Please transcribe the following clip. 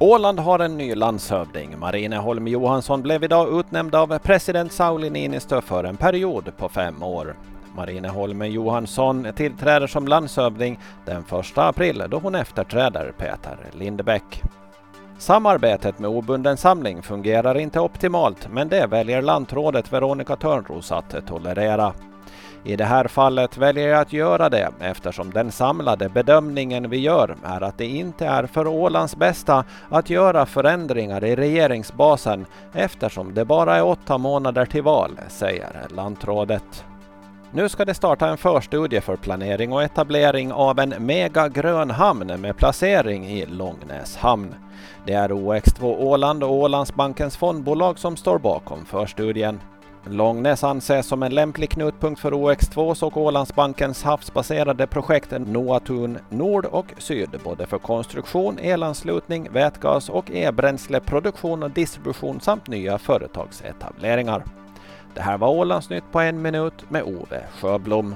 Åland har en ny landshövding. Marineholm Johansson blev idag utnämnd av president Sauli Niinistö för en period på fem år. Marineholm Johansson tillträder som landshövding den 1 april då hon efterträder Peter Lindbäck. Samarbetet med obunden samling fungerar inte optimalt men det väljer lantrådet Veronica Törnros att tolerera. I det här fallet väljer jag att göra det eftersom den samlade bedömningen vi gör är att det inte är för Ålands bästa att göra förändringar i regeringsbasen eftersom det bara är åtta månader till val, säger lantrådet. Nu ska det starta en förstudie för planering och etablering av en megagrön hamn med placering i Långnäs hamn. Det är OX2 Åland och Ålandsbankens fondbolag som står bakom förstudien. Långnäs anses som en lämplig knutpunkt för OX2 och Ålandsbankens havsbaserade projekt Noatun Nord och Syd, både för konstruktion, elanslutning, vätgas och e-bränsleproduktion och distribution samt nya företagsetableringar. Det här var Ålandsnytt på en minut med Ove Sjöblom.